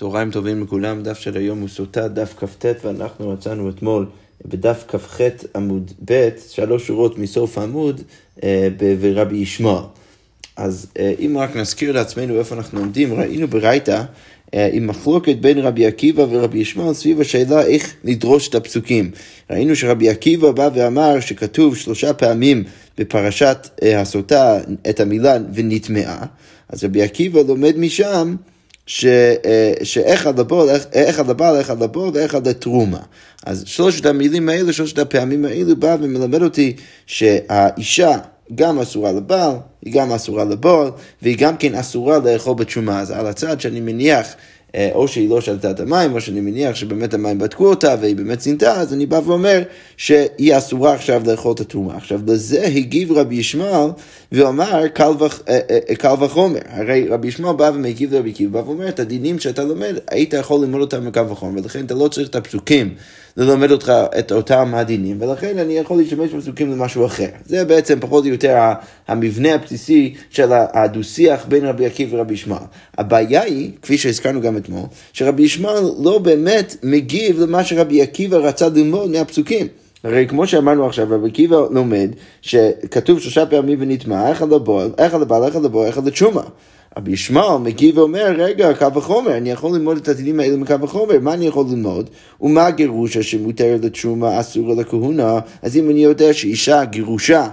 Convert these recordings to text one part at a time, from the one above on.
צהריים טובים לכולם, דף של היום הוא סוטה דף כ"ט ואנחנו מצאנו אתמול בדף כ"ח עמוד ב', שלוש שורות מסוף העמוד אה, ורבי ישמעאל. אז אה, אם רק נזכיר לעצמנו איפה אנחנו עומדים, ראינו ברייתא אה, עם מחלוקת בין רבי עקיבא ורבי ישמעאל סביב השאלה איך לדרוש את הפסוקים. ראינו שרבי עקיבא בא ואמר שכתוב שלושה פעמים בפרשת הסוטה את המילה ונטמעה, אז רבי עקיבא לומד משם אה, שאחד לבעל, אחד לבעל, אחד לבעל ואחד לתרומה. אז שלושת המילים האלה, שלושת הפעמים האלו בא ומלמד אותי שהאישה גם אסורה לבעל, היא גם אסורה לבעל, והיא גם כן אסורה לאכול בתשומה. אז על הצד שאני מניח או שהיא לא שלטה את המים, או שאני מניח שבאמת המים בדקו אותה והיא באמת צינתה, אז אני בא ואומר שהיא אסורה עכשיו לאכול את התרומה. עכשיו, לזה הגיב רבי ישמעאל ואמר קל, אה, אה, וחומר. הרי רבי ישמעאל בא ומגיב לרבי עקיבא ואומר את הדינים שאתה לומד, היית יכול ללמוד אותם מקל וחומר, ולכן אתה לא צריך את הפסוקים. ללמד אותך את אותם הדינים, ולכן אני יכול להשתמש בפסוקים למשהו אחר. זה בעצם פחות או יותר המבנה הבסיסי של הדו-שיח בין רבי עקיבא ורבי ישמעאל. הבעיה היא, כפי שהזכרנו גם אתמול, שרבי ישמעאל לא באמת מגיב למה שרבי עקיבא רצה ללמוד מהפסוקים. הרי כמו שאמרנו עכשיו, רבי עקיבא לומד שכתוב שלושה פעמים ונטמע, אחד לבועל, אחד לבעל, אחד לבועל, אחד לתשומה. רבי ישמעאל מגיב ואומר, רגע, קו וחומר, אני יכול ללמוד את הדינים האלה מקו וחומר, מה אני יכול ללמוד? ומה גירושה שמותרת לתרומה אסורה לכהונה? אז אם אני יודע שאישה גירושה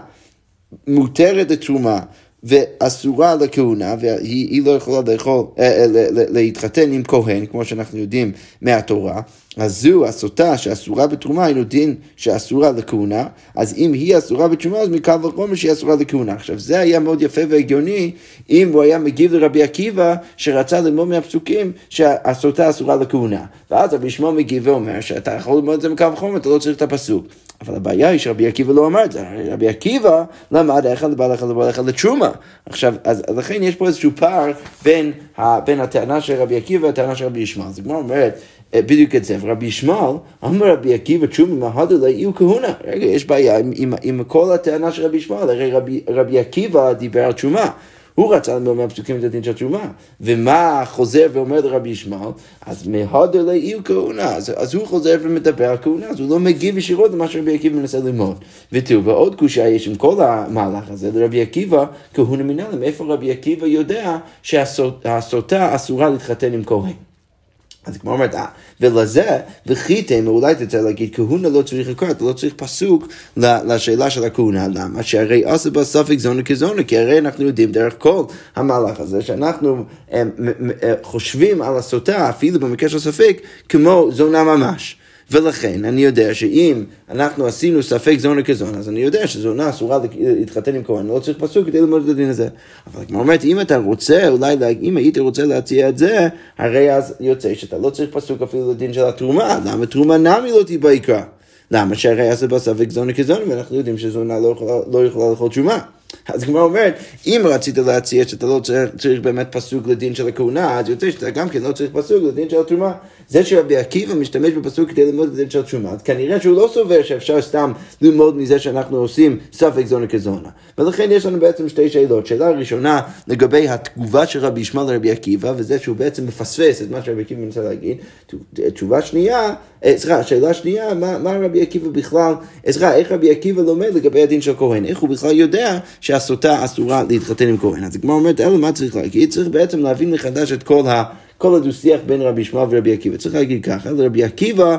מותרת לתרומה ואסורה לכהונה, והיא לא יכולה לאכול, אה, אה, להתחתן עם כהן, כמו שאנחנו יודעים מהתורה, אז זו הסוטה שאסורה בתרומה, היינו דין שאסורה לכהונה, אז אם היא אסורה בתרומה, אז מקל וחומר שהיא אסורה לכהונה. עכשיו, זה היה מאוד יפה והגיוני, אם הוא היה מגיב לרבי עקיבא, שרצה ללמוד מהפסוקים שהסוטה אסורה לכהונה. ואז רבי ישמעאל מגיב ואומר שאתה יכול ללמוד את זה מקל וחומר, אתה לא צריך את הפסוק. אבל הבעיה היא שרבי עקיבא לא אמר את זה, רבי עקיבא למד אחד לבעל אחד לבעל אחד לתרומה. עכשיו, אז לכן יש פה איזשהו פער בין, ה, בין הטענה של רבי עקיבא והטענה של רבי ישמעאל. אז הגמרא אומרת, אה, בדיוק את זה, ורבי ישמעאל, אמר רבי עקיבא תרומה מהדו לאיהו כהונה. רגע, יש בעיה עם, עם, עם כל הטענה של רבי ישמעאל, הרי רבי, רבי עקיבא דיבר על תשומה. הוא רצה ללמוד מהפסוקים את הדין של תשומה. ומה חוזר ואומר לרבי ישמעאל? אז מהודר לאיהו כהונה. אז, אז הוא חוזר ומדבר על כהונה, אז הוא לא מגיב ישירות למה שרבי עקיבא מנסה ללמוד. ותראו, ועוד קושייה יש עם כל המהלך הזה, לרבי עקיבא, כהונה מנהלם, איפה רבי עקיבא יודע שהסוטה אסורה להתחתן עם כהן. אז הגמרא אומרת, אה, ולזה, וחיתם, אולי תצא להגיד, כהונה לא צריך לקרוא, אתה לא צריך פסוק לשאלה של הכהונה, למה? שהרי עושה בה ספק זונה כזונה, כי הרי אנחנו יודעים דרך כל המהלך הזה, שאנחנו הם, אה, חושבים על הסוטה, אפילו במקרה של ספק, כמו זונה ממש. ולכן אני יודע שאם אנחנו עשינו ספק זונה כזונה, אז אני יודע שזונה אסורה להתחתן עם כהן, לא צריך פסוק כדי ללמוד את הדין הזה. אבל כמו אומרת, אם אתה רוצה, אולי, אם היית רוצה להציע את זה, הרי אז יוצא שאתה לא צריך פסוק אפילו לדין של התרומה, למה תרומה נמי לא תהיה בעיקר? למה שהרי אז בספק זונה כזונה, ואנחנו יודעים שזונה לא יכולה, לא יכולה לאכול תשומה. אז כמו אומרת, אם רצית להציע שאתה לא צריך, צריך באמת פסוק לדין של הכהונה, אז יוצא שאתה גם כן לא צריך פסוק לדין של התרומה. זה שרבי עקיבא משתמש בפסוק כדי ללמוד את הדין של התרומה, אז כנראה שהוא לא סובר שאפשר סתם ללמוד מזה שאנחנו עושים ספק זונה כזונה. ולכן יש לנו בעצם שתי שאלות. שאלה ראשונה לגבי התגובה של רבי ישמעאל לרבי עקיבא, וזה שהוא בעצם מפספס את מה שרבי עקיבא מנסה להגיד. תשובה שנייה, סליחה, שאלה שנייה, מה, מה רבי עקיבא בכלל, סליחה, איך רבי עקיבא לומד לגבי הדין של כהן? איך הוא בכלל יודע שהסוטה אסורה להתחתן עם כהן? אז הגמרא אומרת, אלא מה צריך להגיד? צריך בעצם להבין מחדש את כל ה... כל הדו-שיח בין רבי ישמעאל ורבי עקיבא. צריך להגיד ככה, לרבי עקיבא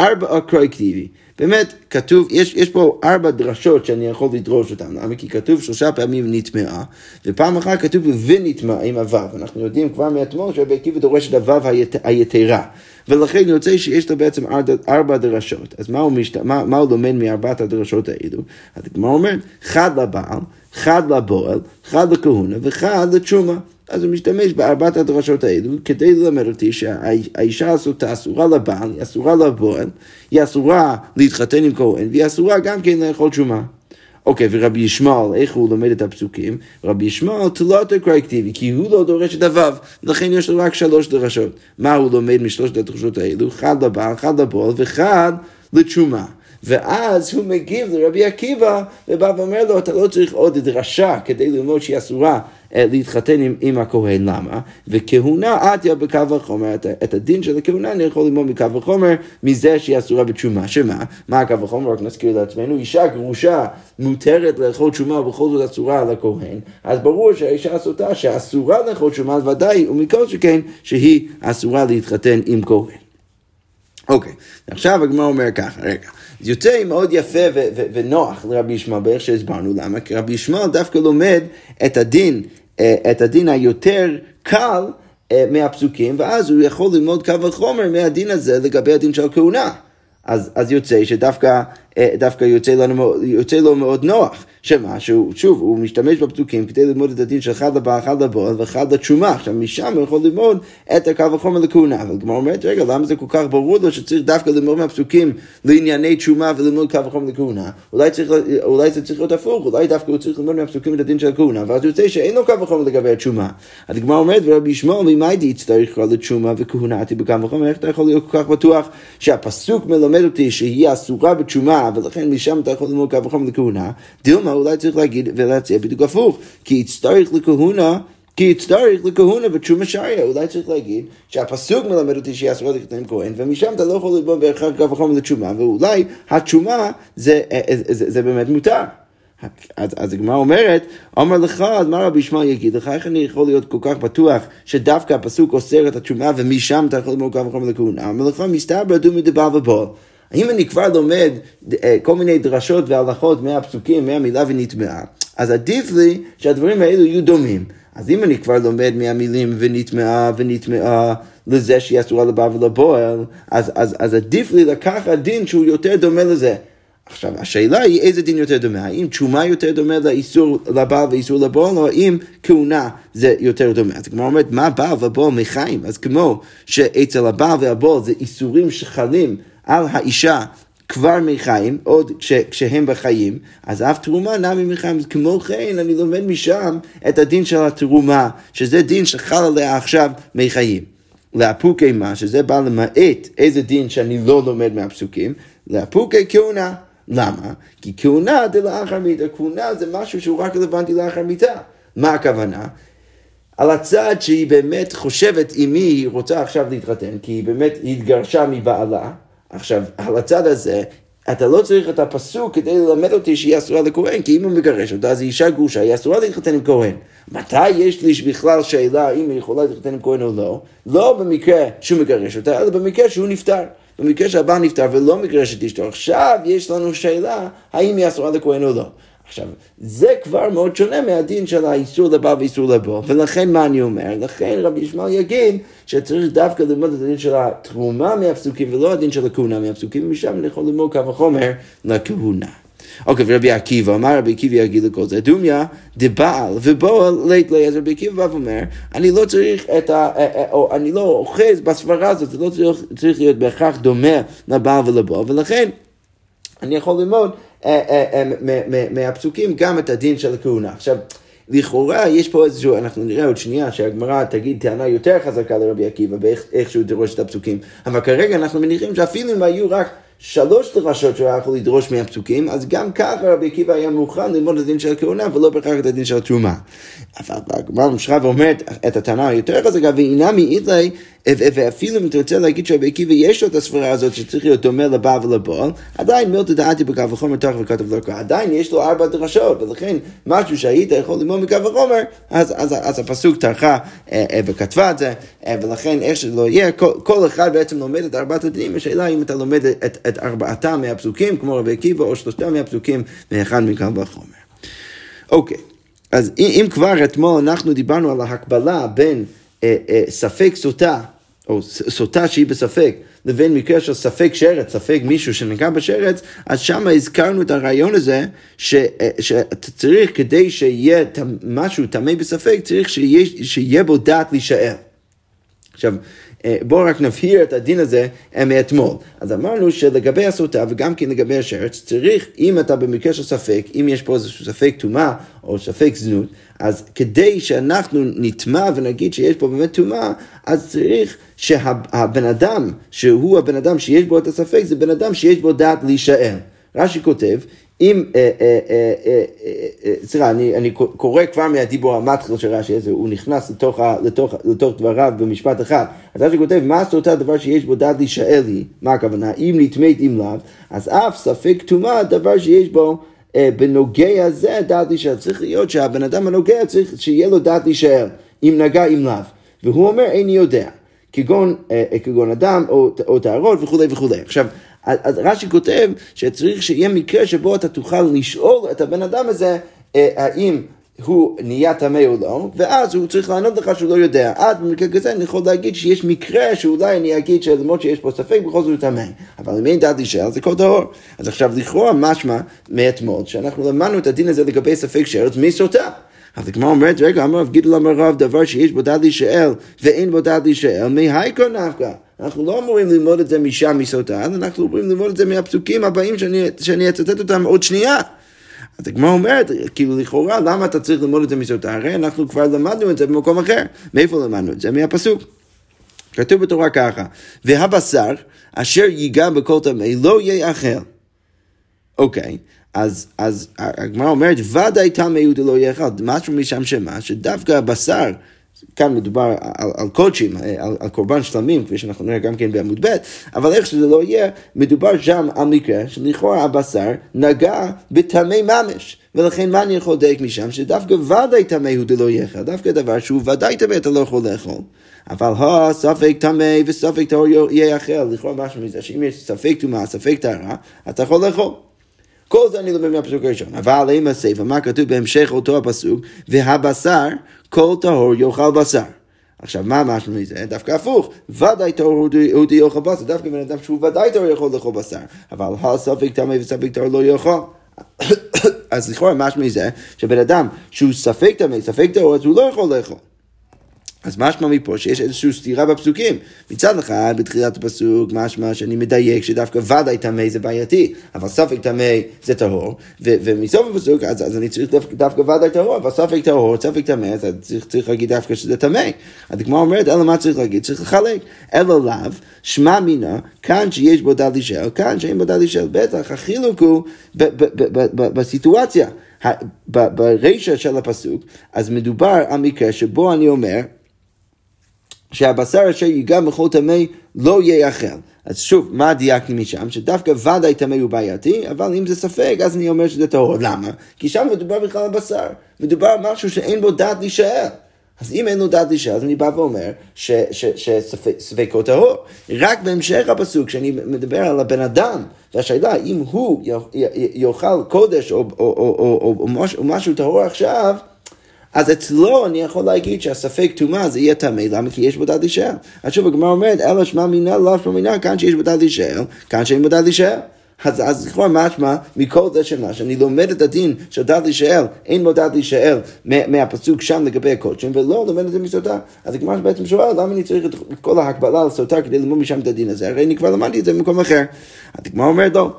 ארבע כתיבי. באמת, כתוב, יש, יש פה ארבע דרשות שאני יכול לדרוש אותן. למה? כי כתוב שלושה פעמים נטמעה, ופעם אחת כתוב ונטמעה עם הוו. אנחנו יודעים כבר מאתמול שרבי עקיבא דורש את הוו היתרה. ולכן יוצא שיש לו בעצם ארבע, דרשות. אז מה הוא, משת... מה, מה הוא לומד מארבעת הדרשות האלו? אז הגמרא אומרת, חד לבעל, חד לבועל, חד לכהונה וחד לתשומה. אז הוא משתמש בארבעת הדרשות האלו כדי ללמד אותי שהאישה הזאת אסורה לבעל, היא אסורה לבועל, היא אסורה להתחתן עם כהן, והיא אסורה גם כן לאכול תשומה. אוקיי, ורבי ישמעאל, איך הוא לומד את הפסוקים? רבי ישמעאל תלת אקרקטיבי, כי הוא לא דורש את הוו, לכן יש לו רק שלוש דרשות. מה הוא לומד משלושת הדרשות האלו? אחד לבעל, אחד לבועל וחד לתשומה. ואז הוא מגיב לרבי עקיבא, ובא ואומר לו, אתה לא צריך עוד דרשה כדי ללמוד שהיא אסורה אה, להתחתן עם, עם הכהן, למה? וכהונה עטיה בקו וחומר, את, את הדין של הכהונה אני יכול ללמוד מקו וחומר מזה שהיא אסורה בתשומה, שמה? מה הקו וחומר? רק נזכיר לעצמנו, אישה גרושה מותרת לאכול תשומה ובכל זאת אסורה על הכהן, אז ברור שהאישה הסוטה שאסורה לאכול תשומה, ודאי, ומכל שכן שהיא אסורה להתחתן עם כהן. אוקיי, עכשיו הגמרא אומר ככה, רגע. זה יוצא מאוד יפה ו- ו- ונוח לרבי ישמעאל, באיך שהסברנו, למה? כי רבי ישמעאל דווקא לומד את הדין, אה, את הדין היותר קל אה, מהפסוקים, ואז הוא יכול ללמוד קו וחומר מהדין הזה לגבי הדין של הכהונה. אז, אז יוצא שדווקא אה, יוצא, לנו, יוצא לו מאוד נוח. שמה, שהוא, שוב, הוא משתמש בפסוקים כדי ללמוד את הדין של אחד לבא, אחד לבועל ואחד לתשומה. עכשיו, משם הוא יכול ללמוד את הקו החומר לכהונה. אבל הגמרא אומרת, רגע, למה זה כל כך ברור לו שצריך דווקא ללמוד מהפסוקים לענייני תשומה וללמוד קו החומר לכהונה? אולי, אולי זה צריך להיות הפוך, אולי דווקא הוא צריך ללמוד מהפסוקים את הדין של הכהונה, ואז יוצא שאין לו קו החומר לגבי התשומה. אז הגמרא אומרת, ורבי ישמעאל, ממאי יצטרך לקרוא לתשומה וכהונתי בקו החומר, איך אתה יכול להיות כל כך בטוח שהפסוק מלמד אותי שהיא אסורה בתשומה, ולכן משם אתה יכול ללמוד קו החומר לכהונה? דילמה למה אולי צריך להגיד ולהציע בדיוק הפוך, כי יצטרך לכהונה כי יצטרך לכהונה ותשומה שריה, אולי צריך להגיד שהפסוק מלמד אותי שהיא אסורה להתחתן כהן, ומשם אתה לא יכול ללמוד בהכרח קו וחומר לתשומה, ואולי התשומה זה, זה, זה, זה באמת מותר. אז, אז הגמרא אומרת, אומר לך, אז מה רבי ישמעאל יגיד לך, איך אני יכול להיות כל כך בטוח שדווקא הפסוק אוסר את התשומה ומשם אתה יכול ללמוד קו וחומר לכהונה? אומר לך, מסתבר דומי דבא ובוא. האם אני כבר לומד אה, כל מיני דרשות והלכות מהפסוקים, מהמילה ונטמעה, אז עדיף לי שהדברים האלו יהיו דומים. אז אם אני כבר לומד מהמילים ונטמעה ונטמעה לזה שהיא אסורה לבא ולבועל, אז, אז, אז עדיף לי לקחת דין שהוא יותר דומה לזה. עכשיו, השאלה היא איזה דין יותר דומה, האם תשומה יותר דומה לאיסור לבעל ואיסור לבעל, או האם כהונה זה יותר דומה. אז כמו אומרת, מה בעל ובעל מחיים? אז כמו שאצל הבעל והבעל זה איסורים שחלים על האישה כבר מחיים, עוד כש, כשהם בחיים, אז אף תרומה נמי מחיים. כמו כן, אני לומד משם את הדין של התרומה, שזה דין שחל עליה עכשיו מחיים. לאפוקי מה, שזה בא למעט איזה דין שאני לא לומד מהפסוקים, לאפוקי כהונה. למה? כי כהונה זה לאחר מיתה, כהונה זה משהו שהוא רק רלוונטי לאחר מיתה. מה הכוונה? על הצד שהיא באמת חושבת עם מי היא רוצה עכשיו להתחתן, כי היא באמת התגרשה מבעלה, עכשיו, על הצד הזה, אתה לא צריך את הפסוק כדי ללמד אותי שהיא אסורה לכהן, כי אם הוא מגרש אותה, אז היא אישה גרושה, היא אסורה להתחתן עם כהן. מתי יש לי בכלל שאלה אם היא יכולה להתחתן עם כהן או לא? לא במקרה שהוא מגרש אותה, אלא במקרה שהוא נפטר. במקרה שהבעל נפטר ולא מגרש את אשתו, עכשיו יש לנו שאלה האם היא אסורה לכהן או לא. עכשיו, זה כבר מאוד שונה מהדין של האיסור לבא ואיסור לבוא, ולכן מה אני אומר? לכן רבי ישמעאל יגיד שצריך דווקא ללמוד את הדין של התרומה מהפסוקים ולא הדין של הכהונה מהפסוקים, ומשם אני יכול ללמוד קו החומר לכהונה. אוקיי, ורבי עקיבא, אמר רבי עקיבא יגיד לכל זה, דומיה דבעל ובועל לית לי, אז רבי עקיבא בא ואומר, אני לא צריך את ה... אה, אה, או אני לא אוחז בסברה הזאת, זה לא צריך, צריך להיות בהכרח דומה לבעל ולבועל, ולכן אני יכול ללמוד מהפסוקים גם את הדין של הכהונה. עכשיו, לכאורה יש פה איזשהו, אנחנו נראה עוד שנייה שהגמרא תגיד טענה יותר חזקה לרבי עקיבא באיך שהוא דרוש את הפסוקים, אבל כרגע אנחנו מניחים שאפילו אם היו רק שלוש דרשות שהוא היה יכול לדרוש מהפסוקים, אז גם ככה רבי עקיבא היה מוכן ללמוד את הדין של הכהונה ולא בהכרח את הדין של התרומה. אבל הגמרא ממשיכה ואומרת את הטענה היותר חזקה, ואינה מאיתלי ואפילו אם אתה רוצה להגיד שרבי עקיבא יש לו את הסברה הזאת שצריך להיות דומה לבעל ולבעל, עדיין מילתא דעתי בקו וחומר תוך וכתב קרא, עדיין יש לו ארבע דרשות, ולכן משהו שהיית יכול ללמוד מקו וחומר, אז, הפסוק טרחה אה, אה, וכתבה את זה, אה, ולכן איך שלא יהיה, כל, אחד בעצם לומד את ארבעת הדינים, השאלה אם אתה לומד את, ארבעתם מהפסוקים, כמו רבי עקיבא, או שלושתם מהפסוקים, מאחד מקו וחומר. אוקיי, אז אם כבר אתמול אנחנו דיברנו על ההקבלה בין ספק סוטה, או סוטה שהיא בספק, לבין מקרה של ספק שרץ, ספק מישהו שנגע בשרץ, אז שם הזכרנו את הרעיון הזה, אה, שאתה צריך, כדי שיהיה משהו טמא בספק, צריך שיהיה, שיהיה בו דעת להישאר. עכשיו, אה, בואו רק נבהיר את הדין הזה אה, מאתמול. אז אמרנו שלגבי הסוטה וגם כן לגבי השרץ, צריך, אם אתה במקרה של ספק, אם יש פה איזשהו ספק טומאה או ספק זנות, אז כדי שאנחנו נטמע ונגיד שיש פה באמת טומאה, אז צריך שהבן אדם, שהוא הבן אדם שיש בו את הספק, זה בן אדם שיש בו דעת להישאר. רש"י כותב, אם, אה, אה, אה, סליחה, אני, קורא כבר מהדיבור המתחיל של רש"י הזה, הוא נכנס לתוך, דבריו במשפט אחד. אז רש"י כותב, מה סוטה דבר שיש בו דעת להישאל לי? מה הכוונה? אם נטמאת אם לאו, אז אף ספק טומאה דבר שיש בו בנוגע זה דעת להישאל. צריך להיות שהבן אדם הנוגע צריך שיהיה לו דעת להישאל, אם נגע אם לאו. והוא אומר, איני יודע. כגון, כגון אדם או, או טהרות וכולי וכולי. עכשיו, אז רש"י כותב שצריך שיהיה מקרה שבו אתה תוכל לשאול את הבן אדם הזה אה, האם הוא נהיה טמא או לא, ואז הוא צריך לענות לך שהוא לא יודע. עד במקרה כזה אני יכול להגיד שיש מקרה שאולי אני אגיד שלמרות שיש פה ספק, בכל זאת הוא טמא. אבל אם אין דעת להישאר זה כל טהור. אז עכשיו לכאורה משמע מאתמול, שאנחנו למדנו את הדין הזה לגבי ספק שארץ, מי סוטה? אז הגמרא אומרת, רגע, אמר רב גידל אמר רב, דבר שיש בו דעת להישאל ואין בו דעת להישאל, מהיכו נפקא. אנחנו לא אמורים ללמוד את זה משם מסוטה, אנחנו אמורים ללמוד את זה מהפסוקים הבאים שאני, שאני אצטט אותם עוד שנייה. אז הגמרא אומרת, כאילו לכאורה, למה אתה צריך ללמוד את זה מסוטה? הרי אנחנו כבר למדנו את זה במקום אחר. מאיפה למדנו את זה? מהפסוק. כתוב בתורה ככה, והבשר אשר ייגע בכל טמא לא יאכל. אוקיי, אז, אז הגמרא אומרת, ודאי טמא יהודה לא יאכל. משהו משם שמה, שדווקא הבשר כאן מדובר על, על קודשים, על, על קורבן שלמים, כפי שאנחנו נראה גם כן בעמוד ב', אבל איך שזה לא יהיה, מדובר שם על מקרה שלכאורה הבשר נגע בטמא ממש. ולכן מה אני יכול לדייק משם? שדווקא ודאי טמא הוא דלא יאכל, דווקא דבר שהוא ודאי טמא אתה לא יכול לאכול. אבל הו, ספק טמא וספק טהור יאכל, לכאורה משהו מזה, שאם יש ספק טומאה, ספק טהרה, אתה יכול לאכול. כל זה אני לומד מהפסוק הראשון. אבל אם הספר, מה כתוב בהמשך אותו הפסוק? והבשר, כל טהור יאכל בשר. עכשיו, מה משהו מזה? דווקא הפוך. ודאי טהור הוא יאכל בשר. דווקא בן אדם שהוא ודאי טהור יכול לאכול בשר. אבל הספק טמא וספק טהור לא יאכל. אז לכאורה משהו מזה, שבן אדם שהוא ספק טמא, ספק טהור, אז הוא לא יכול לאכול. אז משמע מפה שיש איזושהי סתירה בפסוקים. מצד אחד, בתחילת הפסוק, משמע שאני מדייק שדווקא ודאי טמא זה בעייתי, אבל ספק טמא זה טהור, ומסוף הפסוק, אז, אז אני צריך דווקא, דווקא ודאי טהור, אבל ספק טהור, ספק טמא, אז צריך, צריך להגיד דווקא שזה טמא. אז הגמרא אומרת, אלא מה צריך להגיד? צריך לחלק. אלא לאו, שמע מינה, כאן שיש בו דל אישל, כאן שאין בו דל אישל. בטח, החילוק הוא בסיטואציה. ברישה של הפסוק, אז מדובר על מקרה שבו אני אומר, שהבשר אשר ייגע בכל טמא לא יאכל. אז שוב, מה דייקתי משם? שדווקא ודאי טמא הוא בעייתי, אבל אם זה ספק, אז אני אומר שזה טהור. למה? כי שם מדובר בכלל על בשר. מדובר על משהו שאין בו דעת להישאר. אז אם אין לו דעת להישאר, אז אני בא ואומר שספקו טהור. רק בהמשך הפסוק, כשאני מדבר על הבן אדם, והשאלה אם הוא יאכל קודש או, או, או, או, או, או משהו טהור עכשיו, אז אצלו אני יכול להגיד שהספק טומאה זה יהיה טמא, למה? כי יש בו דעת להישאר. אז שוב הגמרא אומרת, אלא שמע מינה, לא שמע מינה, כאן שיש בו דעת להישאר, כאן שאין בו דעת להישאר. אז, אז לכאורה משמע מכל זה שמה, שאני לומד את הדין של דעת להישאר, אין בו דעת להישאר מהפסוק שם לגבי הקודשים, ולא לומד את זה מסוטה. אז הגמרא בעצם שואל, למה אני צריך את כל ההקבלה על סוטה כדי ללמוד משם את הדין הזה? הרי אני כבר למדתי את זה במקום אחר. אז הגמרא אומרת לא.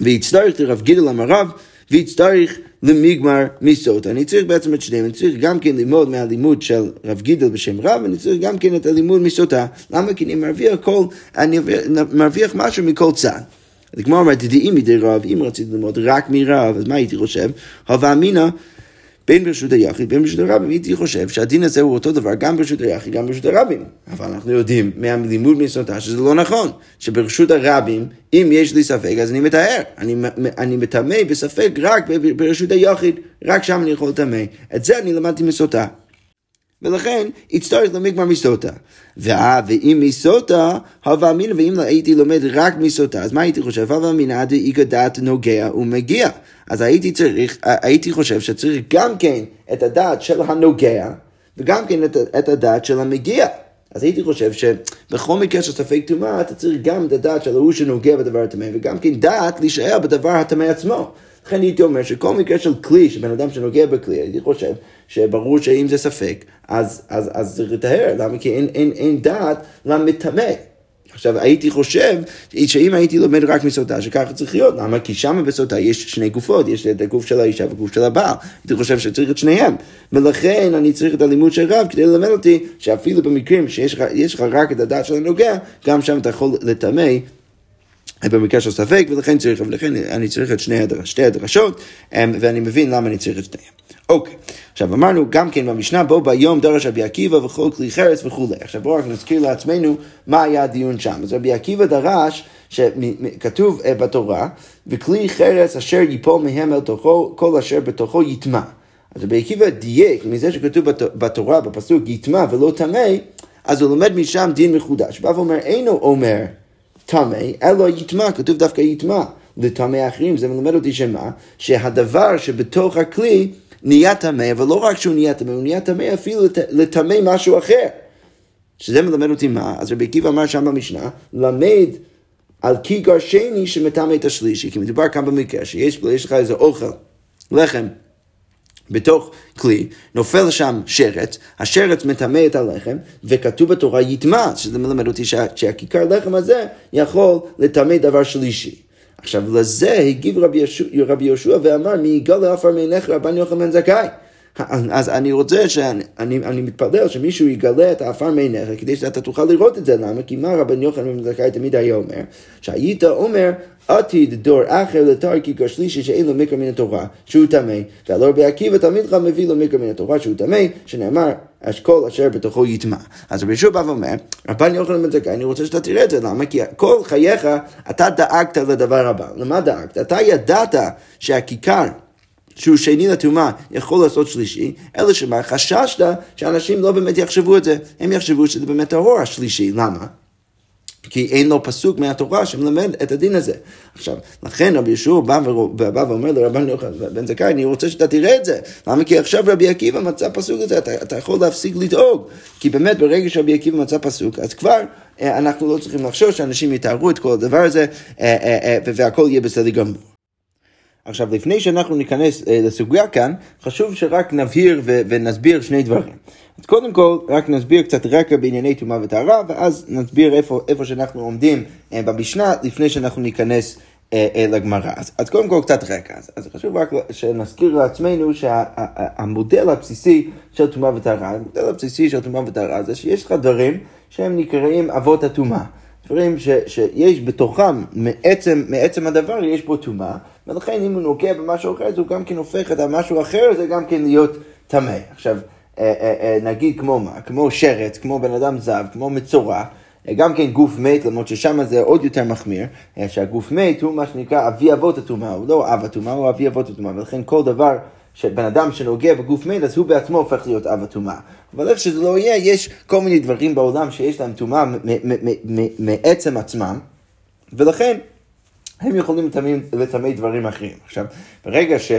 והצטרך לרב גידל אמר רב, ויצטרך למיגמר מסות. אני צריך בעצם את שניהם, אני צריך גם כן ללמוד מהלימוד של רב גידל בשם רב, ואני צריך גם כן את הלימוד מסוטה. למה? כי אני מרוויח כל, אני מרוויח משהו מכל צד. אז כמו אומרת, דעי מדי רב, אם רציתי ללמוד רק מרב, אז מה הייתי חושב? הווה אמינא בין ברשות היחיד, בין ברשות הרבים, הייתי חושב שהדין הזה הוא אותו דבר גם ברשות היחיד, גם ברשות הרבים. אבל אנחנו יודעים מהלימוד מסוטה שזה לא נכון, שברשות הרבים, אם יש לי ספק, אז אני מתאר. אני, אני מטמא בספק רק ברשות היחיד, רק שם אני יכול לטמא. את זה אני למדתי מסוטה. ולכן יצטרך למגמר מסוטה. ואם מסוטה, הווה אמינא, ואם הייתי לומד רק מסוטה, אז מה הייתי חושב? הווה אמינא דאיגא דעת נוגע ומגיע. אז הייתי צריך, הייתי חושב שצריך גם כן את הדעת של הנוגע, וגם כן את, את הדעת של המגיע. אז הייתי חושב שבכל מקרה של ספק טומאה, אתה צריך גם את הדעת של ההוא שנוגע בדבר הטמא, וגם כן דעת להישאר בדבר הטמא עצמו. לכן הייתי אומר שכל מקרה של כלי, שבן אדם שנוגע בכלי, הייתי חושב שברור שאם זה ספק, אז, אז, אז צריך לטהר, למה? כי אין, אין, אין דעת למטמא. עכשיו, הייתי חושב שאם הייתי לומד רק מסוטה, שככה צריך להיות, למה? כי שם בסוטה יש שני גופות, יש את הגוף של האישה והגוף של הבעל. הייתי חושב שצריך את שניהם. ולכן אני צריך את הלימוד של רב כדי ללמד אותי שאפילו במקרים שיש לך רק את הדעת של הנוגע, גם שם אתה יכול לטמא במקרה של ספק, ולכן צריך, ולכן אני צריך את שני הדרש, שתי הדרשות, אמ, ואני מבין למה אני צריך את שניהם. אוקיי, עכשיו אמרנו גם כן במשנה, בו ביום דרש רבי עקיבא וכל כלי חרס וכולי. עכשיו בואו רק נזכיר לעצמנו מה היה הדיון שם. אז רבי עקיבא דרש, שכתוב אה, בתורה, וכלי חרס אשר ייפול מהם אל תוכו, כל אשר בתוכו יטמע. אז רבי עקיבא דייק מזה שכתוב בתורה, בפסוק יטמע ולא טמא, אז הוא לומד משם דין מחודש. בא ואומר, אינו אומר טמא, אלא יטמע, כתוב דווקא יטמע. לטמא אחרים, זה מלמד אותי שמה? שהדבר שבתוך הכלי נהיה טמא, אבל לא רק שהוא נהיה טמא, הוא נהיה טמא אפילו לטמא משהו אחר. שזה מלמד אותי מה? אז רבי עקיבא אמר שם במשנה, למד על כיגר שני שמטמא את השלישי, כי מדובר כאן במקרה שיש לך איזה אוכל, לחם. בתוך כלי, נופל שם שרץ, השרץ מטמא את הלחם, וכתוב בתורה יטמע, שזה מלמד אותי שה, שהכיכר לחם הזה יכול לטמא דבר שלישי. עכשיו לזה הגיב רבי, יהושע ואמר מי יגלה עפר מעיניך רבן יוחנן זכאי. אז אני רוצה שאני אני, אני מתפלל שמישהו יגלה את העפר מעיניך כדי שאתה תוכל לראות את זה, למה? כי מה רבן יוחנן בן זכאי תמיד היה אומר? שהיית אומר עתיד דור אחר לתר כיכר שלישי שאין לו מקרא מן התורה שהוא טמא, והלא רבי עקיבא תמיד לך מביא לו מקרא מן התורה שהוא טמא, שנאמר אשכול אשר בתוכו יטמע. אז רבי ישוע בא ואומר, רבן יוחנן בן זכאי, אני רוצה שאתה תראה את זה, למה? כי כל חייך אתה דאגת לדבר הבא. למה דאגת? אתה ידעת שהכיכר שהוא שני לטומאה יכול לעשות שלישי, אלא שמה חששת שאנשים לא באמת יחשבו את זה, הם יחשבו שזה באמת טהור השלישי, למה? כי אין לו פסוק מהתורה שמלמד את הדין הזה. עכשיו, לכן רבי ישוע בא, בא ואומר לרבן יוחנן בן זכאי, אני רוצה שאתה תראה את זה. למה? כי עכשיו רבי עקיבא מצא פסוק הזה, אתה, אתה יכול להפסיק לדאוג. כי באמת ברגע שרבי עקיבא מצא פסוק, אז כבר אה, אנחנו לא צריכים לחשוש שאנשים יתארו את כל הדבר הזה, אה, אה, והכל יהיה בסדר גמור. עכשיו, לפני שאנחנו ניכנס אה, לסוגיה כאן, חשוב שרק נבהיר ו- ונסביר שני דברים. אז קודם כל, רק נסביר קצת רקע בענייני טומאה וטהרה, ואז נסביר איפה, איפה שאנחנו עומדים אה, במשנה, לפני שאנחנו ניכנס אה, אה, לגמרא. אז, אז קודם כל קצת רקע. אז, אז חשוב רק שנזכיר לעצמנו שהמודל שה, הבסיסי של טומאה וטהרה, המודל הבסיסי של טומאה וטהרה זה שיש לך דברים שהם נקראים אבות הטומאה. דברים ש, שיש בתוכם, מעצם, מעצם הדבר יש בו טומאה, ולכן אם הוא נוגע במשהו אחר, אז הוא גם כן הופך את המשהו אחר, זה גם כן להיות טמא. עכשיו, אה, אה, אה, נגיד כמו מה? כמו שרץ, כמו בן אדם זב, כמו מצורע. גם כן גוף מת, למרות ששם זה עוד יותר מחמיר, שהגוף מת הוא מה שנקרא אבי אבות הטומאה, הוא לא אב הטומאה, הוא אבי אבות הטומאה, ולכן כל דבר שבן אדם שנוגע בגוף מת, אז הוא בעצמו הופך להיות אב הטומאה. אבל איך שזה לא יהיה, יש כל מיני דברים בעולם שיש להם טומאה מעצם עצמם, ולכן הם יכולים לטמא דברים אחרים. עכשיו, ברגע ש...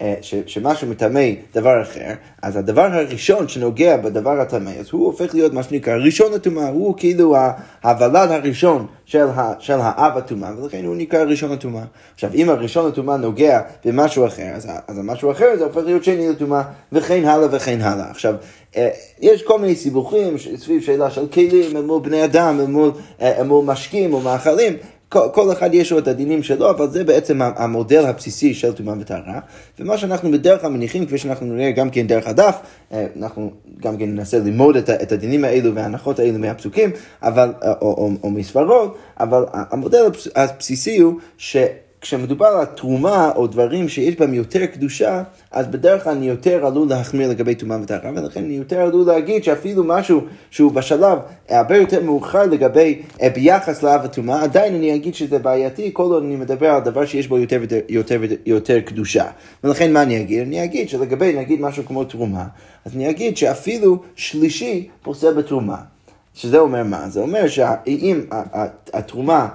אה, ש, שמשהו מטמא דבר אחר, אז הדבר הראשון שנוגע בדבר הטמא, אז הוא הופך להיות מה שנקרא ראשון הטומאה, הוא כאילו הוולד הראשון של, ה, של האב הטומאה, ולכן הוא נקרא ראשון הטומאה. עכשיו, אם הראשון הטומאה נוגע במשהו אחר, אז, אז המשהו אחר זה הופך להיות שני לטומאה, וכן הלאה וכן הלאה. עכשיו, אה, יש כל מיני סיבוכים סביב שאלה של כלים אל מול בני אדם, אל מול, אה, מול משקים או מאכלים, כל, כל אחד יש לו את הדינים שלו, אבל זה בעצם המודל הבסיסי של טומאה וטהרה. ומה שאנחנו בדרך כלל מניחים, כפי שאנחנו נראה גם כן דרך הדף, אה, אנחנו גם כן ננסה ללמוד את, את הדינים האלו וההנחות האלו מהפסוקים, אבל, או, או, או, או מספרות, אבל המודל הבסיסי הוא ש... כשמדובר על תרומה או דברים שיש בהם יותר קדושה, אז בדרך כלל אני יותר עלול להחמיר לגבי טומאה וטהרה, ולכן אני יותר עלול להגיד שאפילו משהו שהוא בשלב הרבה יותר מאוחר לגבי, אה, ביחס לאב הטומאה, עדיין אני אגיד שזה בעייתי, כל עוד אני מדבר על דבר שיש בו יותר ויותר יותר, קדושה. ולכן מה אני אגיד? אני אגיד שלגבי נגיד משהו כמו תרומה, אז אני אגיד שאפילו שלישי פוסל בתרומה. שזה אומר מה? זה אומר שאם התרומה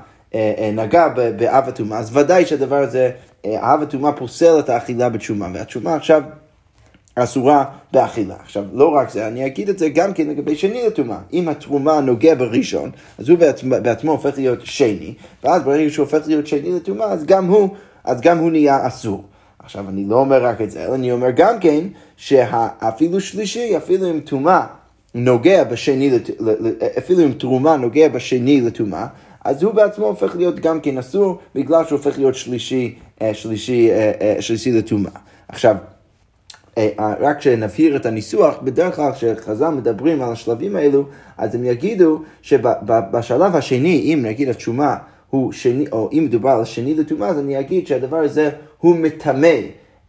נגע באב הטומאה, אז ודאי שהדבר הזה, אה, אב הטומאה פוסל את האכילה בתשומה, והתשומה עכשיו אסורה באכילה. עכשיו, לא רק זה, אני אגיד את זה גם כן לגבי שני לטומאה. אם התרומה נוגע בראשון, אז הוא בעצמו, בעצמו הופך להיות שני, ואז ברגע שהוא הופך להיות שני לטומאה, אז גם הוא, אז גם הוא נהיה אסור. עכשיו, אני לא אומר רק את זה, אלא אני אומר גם כן, שאפילו שלישי, אפילו אם טומאה נוגע בשני, אפילו אם תרומה נוגע בשני לטומאה, אז הוא בעצמו הופך להיות גם כן אסור, בגלל שהוא הופך להיות שלישי, אה, שלישי, אה, אה, שלישי לטומאה. עכשיו, רק שנבהיר את הניסוח, בדרך כלל כשחז"ל מדברים על השלבים האלו, אז הם יגידו שבשלב השני, אם נגיד התשומה הוא שני, או אם מדובר על שני לטומאה, אז אני אגיד שהדבר הזה הוא מטמא.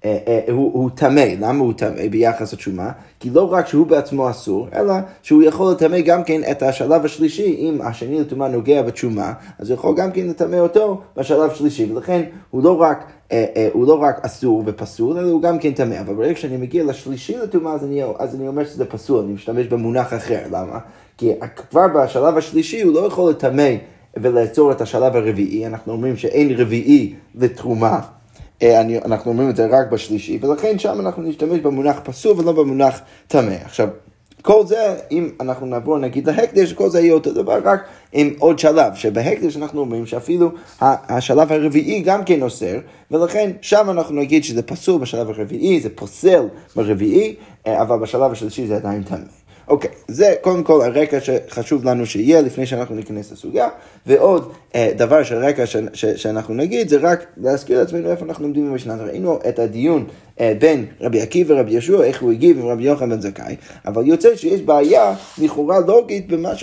אה, אה, הוא טמא, למה הוא טמא ביחס לתשומה? כי לא רק שהוא בעצמו אסור, אלא שהוא יכול לטמא גם כן את השלב השלישי, אם השני לטומאה נוגע בתשומה, אז הוא יכול גם כן לטמא אותו בשלב השלישי, ולכן הוא לא רק, אה, הוא לא רק אסור ופסול, אלא הוא גם כן טמא, אבל ברגע שאני מגיע לשלישי לטומאה, אז, אז אני אומר שזה פסול, אני משתמש במונח אחר, למה? כי כבר בשלב השלישי הוא לא יכול לטמא ולעצור את השלב הרביעי, אנחנו אומרים שאין רביעי לתרומה. אה, אני, אנחנו אומרים את זה רק בשלישי, ולכן שם אנחנו נשתמש במונח פסול ולא במונח טמא. עכשיו, כל זה, אם אנחנו נעבור נגיד להקדש, כל זה יהיה אותו דבר, רק עם עוד שלב, שבהקדש אנחנו אומרים שאפילו השלב הרביעי גם כן אוסר, ולכן שם אנחנו נגיד שזה פסול בשלב הרביעי, זה פוסל ברביעי, אה, אבל בשלב השלישי זה עדיין טמא. אוקיי, זה קודם כל הרקע שחשוב לנו שיהיה לפני שאנחנו ניכנס לסוגיה, ועוד אה, דבר של רקע ש, ש, שאנחנו נגיד זה רק להזכיר לעצמנו איפה אנחנו עומדים במשנה. ראינו את הדיון אה, בין רבי עקיבא ורבי יהושע, איך הוא הגיב עם רבי יוחנן בן זכאי, אבל יוצא שיש בעיה לכאורה לוגית במה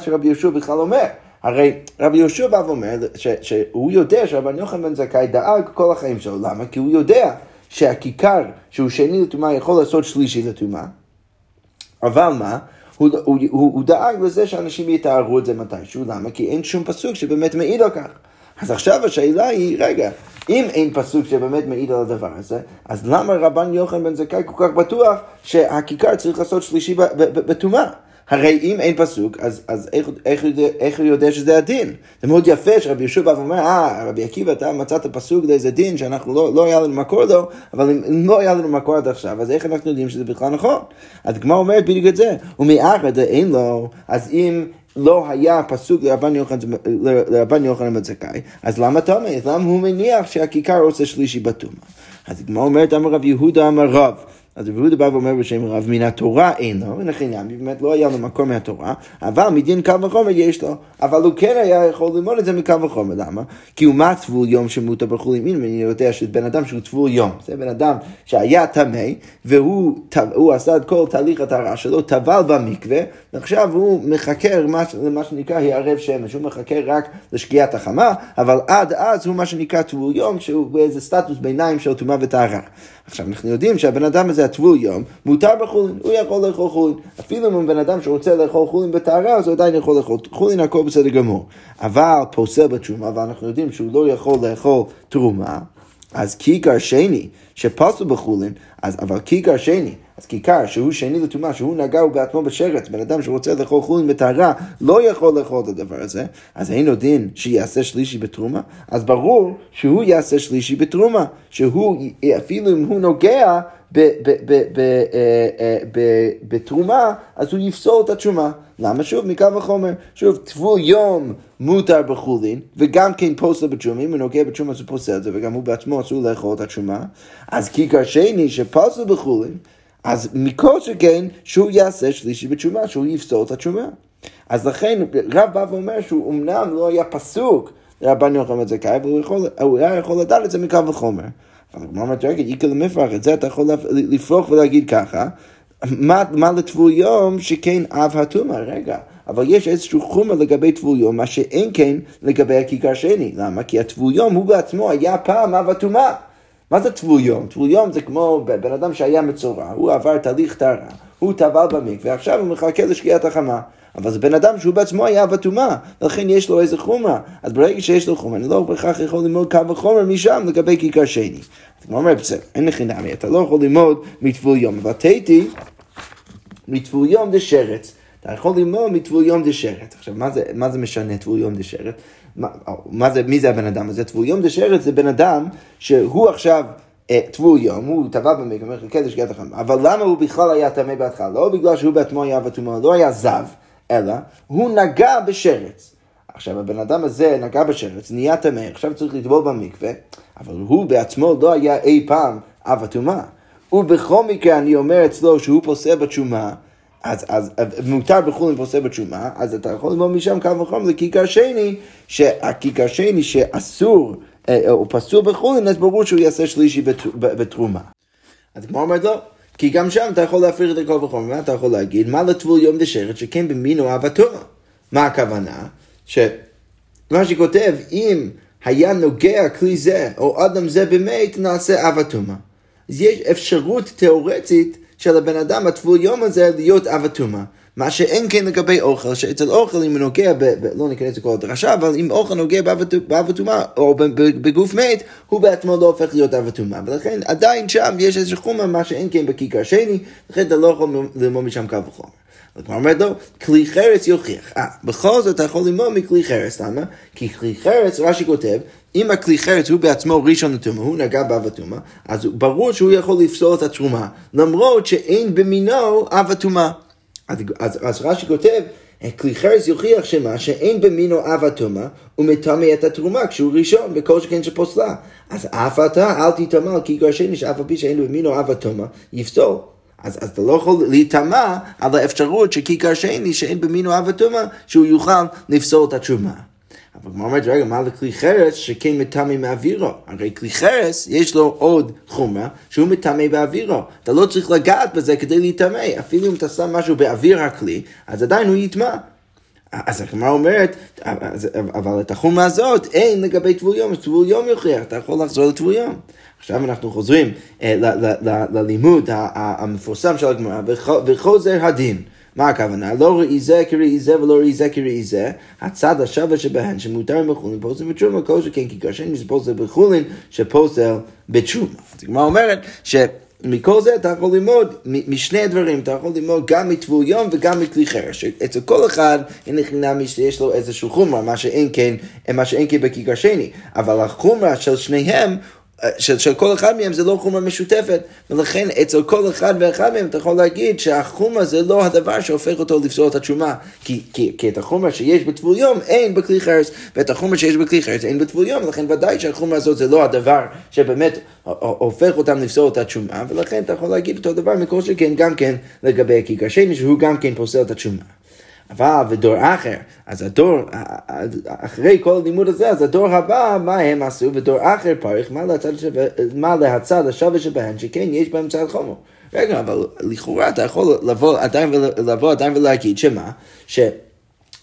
שרבי, יהושע בכלל אומר. הרי רבי יהושע בא ואומר שהוא יודע שרבי יוחנן בן זכאי דאג כל החיים שלו, למה? כי הוא יודע שהכיכר שהוא שני לטומאה יכול לעשות שלישי לטומאה. אבל מה? הוא, הוא, הוא, הוא דאג לזה שאנשים יתארו את זה מתישהו, למה? כי אין שום פסוק שבאמת מעיד על כך. אז עכשיו השאלה היא, רגע, אם אין פסוק שבאמת מעיד על הדבר הזה, אז למה רבן יוחנן בן זכאי כל כך בטוח שהכיכר צריך לעשות שלישי בטומאה? הרי אם אין פסוק, אז, אז איך, איך, איך הוא יודע שזה הדין? זה מאוד יפה שרבי יהושע בא ואומר, אה, רבי עקיבא, אתה מצאת פסוק לאיזה דין שאנחנו לא, לא היה לנו מקור לו, אבל אם לא היה לנו מקור עד עכשיו, אז איך אנחנו יודעים שזה בכלל נכון? הגמרא אומרת בדיוק את זה, ומאחר אין לו, אז אם... לא היה פסוק לרבן יוחנן זכאי, אז למה תומא? אז למה הוא מניח שהכיכר עושה שלישי בתומה? אז הגמרא אומרת, אמר רב יהודה אמר רב. אז רבי יהודה בא ואומר בשם רב, מן התורה אין לו, ולכן ימי באמת לא היה לו מקום מהתורה, אבל מדין קל וחומר יש לו. אבל הוא כן היה יכול ללמוד את זה מקל וחומר, למה? כי הוא מה טבול יום שמותר בחולין מין, ואני יודע שבן אדם שהוא טבול יום, זה בן אדם שהיה טמא, והוא עשה את כל תהליך הטהרה שלו, טבל במקווה, ועכשיו הוא מחכה למה שנקרא הערב שמש, הוא מחכה רק לשקיעת החמה, אבל עד אז הוא מה שנקרא טבול יום, שהוא באיזה סטטוס ביניים של טומאה וטהרה. עכשיו אנחנו יודעים שהבן אדם הזה הטבול יום מותר בחולין, הוא יכול לאכול חולין. אפילו אם בן אדם שרוצה לאכול חולין בטהרה אז הוא עדיין יכול לאכול חולין, הכל בסדר גמור. אבל פוסל בתרומה, ואנחנו יודעים שהוא לא יכול לאכול תרומה, אז כיכר שני שפסו בחולין, אז, אבל כיכר שני, אז כיכר שהוא שני לטומאה, שהוא נגע הוא בעצמו בשרץ, בן אדם שרוצה לאכול חולין בטהרה, לא יכול לאכול את הדבר הזה, אז אין לו דין שיעשה שלישי בתרומה, אז ברור שהוא יעשה שלישי בתרומה, שהוא, אפילו אם הוא נוגע אה, אה, בתרומה, אז הוא יפסול את התרומה. למה? שוב, מקו וחומר. שוב, טבול יום מותר בחולין, וגם כן פוסל בתרומה, אם הוא נוגע בתרומה אז הוא פוסל את זה, וגם הוא בעצמו אסור לאכול את התרומה. אז כיכר שני שפוסל בחולין, אז מכל שכן שהוא יעשה שלישי בתשומה, שהוא יפסול את התשומה. אז לכן רב בא ואומר שהוא אמנם לא היה פסוק לרבן יוחנן זכאי, אבל הוא היה יכול לדעת את זה מקו וחומר. אבל הגמרא אומרת, רגע, איקר למפרח, את זה אתה יכול לפרוח ולהגיד ככה, מה, מה לטבול יום שכן אב הטומאה? רגע, אבל יש איזשהו חומר לגבי טבול יום, מה שאין כן לגבי הכיכר שני. למה? כי הטבול יום הוא בעצמו היה פעם אב הטומאה. מה זה טבול יום? טבול יום זה כמו בן אדם שהיה מצורע, הוא עבר תהליך טהרה, הוא טבל במקווה, ועכשיו הוא מחכה לשקיעת החמה. אבל זה בן אדם שהוא בעצמו היה בטומאה, ולכן יש לו איזה חומרה. אז ברגע שיש לו חומרה, אני לא בהכרח יכול ללמוד קו וחומר משם לגבי כיכר שני. אז הוא אומר, בסדר, אין לך נמי, אתה לא יכול ללמוד מטבול יום. אבל תהיתי, מטבול יום זה שרץ. אתה יכול ללמוד מטבול יום דשרת. עכשיו, מה זה, מה זה משנה טבול יום דשרת? מה, מה זה, מי זה הבן אדם הזה? טבול יום דשרת זה בן אדם שהוא עכשיו... טבול יום, הוא טבע במקום, מחכה לשגיאת החמה, אבל למה הוא בכלל היה טמא בהתחלה? לא בגלל שהוא בעצמו היה בטומאה, לא היה זב, אלא הוא נגע בשרץ. עכשיו הבן אדם הזה נגע בשרץ, נהיה טמא, עכשיו צריך לטבול במקווה, אבל הוא בעצמו לא היה אי פעם אב הטומאה. ובכל מקרה אני אומר אצלו שהוא פוסע בתשומה, אז, אז מותר בחולין פוסע בתשומה, אז אתה יכול ללמוד משם כמה וכמה לכיכר שני, שהכיכר שני שאסור אה, או פסול בחולין, אז ברור שהוא יעשה שלישי בתרומה. אז כמו אומרת לו, כי גם שם אתה יכול להפריך את הכל וחומר, מה אתה יכול להגיד? מה לטבול יום דשרת שכן במינו אהבתו? מה הכוונה? ש... רש"י כותב, אם היה נוגע כלי זה, או אדם זה במת, נעשה אב הטומאה. אז יש אפשרות תיאורטית של הבן אדם הטבול יום הזה להיות אב הטומאה. מה שאין כן לגבי אוכל, שאצל אוכל אם הוא נוגע, ב, ב, לא ניכנס לכל הדרשה, אבל אם אוכל נוגע באב הטומאה או בגוף מת, הוא בעצמו לא הופך להיות אב הטומאה. ולכן עדיין שם יש איזה חומר, מה שאין כן בכיכר שני, לכן אתה לא יכול ללמוד משם קו וחומר. הגמרא אומרת לו, כלי חרס יוכיח. אה, בכל זאת אתה יכול ללמוד מכלי חרס, למה? כי כלי חרס, רש"י כותב, אם הכלי חרס הוא בעצמו ראשון לטומאה, הוא נגע באב הטומאה, אז ברור שהוא יכול לפסול את התרומה, למרות שאין במינו אב הטומאה. אז, אז, אז רש"י כותב, כלי חרס יוכיח שמה שאין במינו אב הטומאה, הוא מטמא את התרומה כשהוא ראשון, וכל שכן שפוסלה. אז אף אתה אל תטמא על כיכר שני, שאף על פי שאין במינו אב הטומאה, יפסול. אז, אז אתה לא יכול להיטמע על האפשרות שכיכר שני, שאין במינו אב הטומאה, שהוא יוכל לפסול את התרומה. אבל כמו אומרת, רגע, מה לכלי חרס שכן מטמא מאווירו? הרי כלי חרס, יש לו עוד חומרה שהוא מטמא באווירו. אתה לא צריך לגעת בזה כדי להיטמא. אפילו אם אתה שם משהו באוויר הכלי, אז עדיין הוא יטמע. אז הגמרא אומרת, אבל את החומה הזאת אין לגבי טבול יום, טבול יום יוכיח, אתה יכול לחזור לטבול יום. עכשיו אנחנו חוזרים אה, ללימוד המפורסם של הגמרא, וחוזר הדין. מה הכוונה? לא ראי זה כראי זה ולא ראי זה כראי זה, הצד השווה שבהן שמותר בחולין פוסל בתשומה, כל שכן כי כאשר פוסל בחולין שפוסל בתשומה. אז הגמרא אומרת ש... מכל זה אתה יכול ללמוד משני דברים, אתה יכול ללמוד גם מטבול יום וגם מכלי חרש. אצל כל אחד אין לחינם שיש לו איזשהו חומרה, מה שאין כן, מה שאין כן בכיכר שני. אבל החומרה של שניהם של, של כל אחד מהם זה לא חומרה משותפת, ולכן אצל כל אחד ואחד מהם אתה יכול להגיד שהחומרה זה לא הדבר שהופך אותו לפסול את התשומה, כי, כי, כי את החומרה שיש בטבול יום אין בכלי חרס, ואת החומרה שיש בכלי חרס אין בטבול יום, ולכן ודאי שהחומרה הזאת זה לא הדבר שבאמת הופך אותם לפסול את התשומה, ולכן אתה יכול להגיד אותו דבר מכל שכן גם כן לגבי הכיכר שני, שהוא גם כן פוסל את התשומה. אבל ודור אחר, אז הדור, אחרי כל הלימוד הזה, אז הדור הבא, מה הם עשו? ודור אחר פריך, מה להצד, שווה, מה להצד השווה שבהן, שכן יש בהם צד חומר. רגע, אבל לכאורה אתה יכול לבוא עדיין, לבוא עדיין ולהגיד שמה? ש...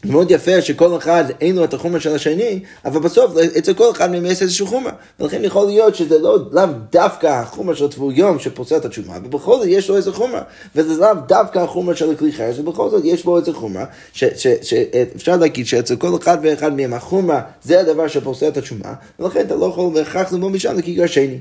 מאוד יפה שכל אחד אין לו את החומר של השני, אבל בסוף אצל כל אחד מהם יש איזשהו חומר. ולכן יכול להיות שזה לא לאו דווקא החומר של טבול יום שפוסל את התשומה, ובכל זאת יש לו איזה חומר. וזה לאו דווקא החומר של הכלי חרס, ובכל זאת יש בו איזה חומר, שאפשר להגיד שאצל כל אחד ואחד מהם החומר זה הדבר שפוסל את התשומה, ולכן אתה לא יכול בהכרח ללמוד משם לכיכר שני.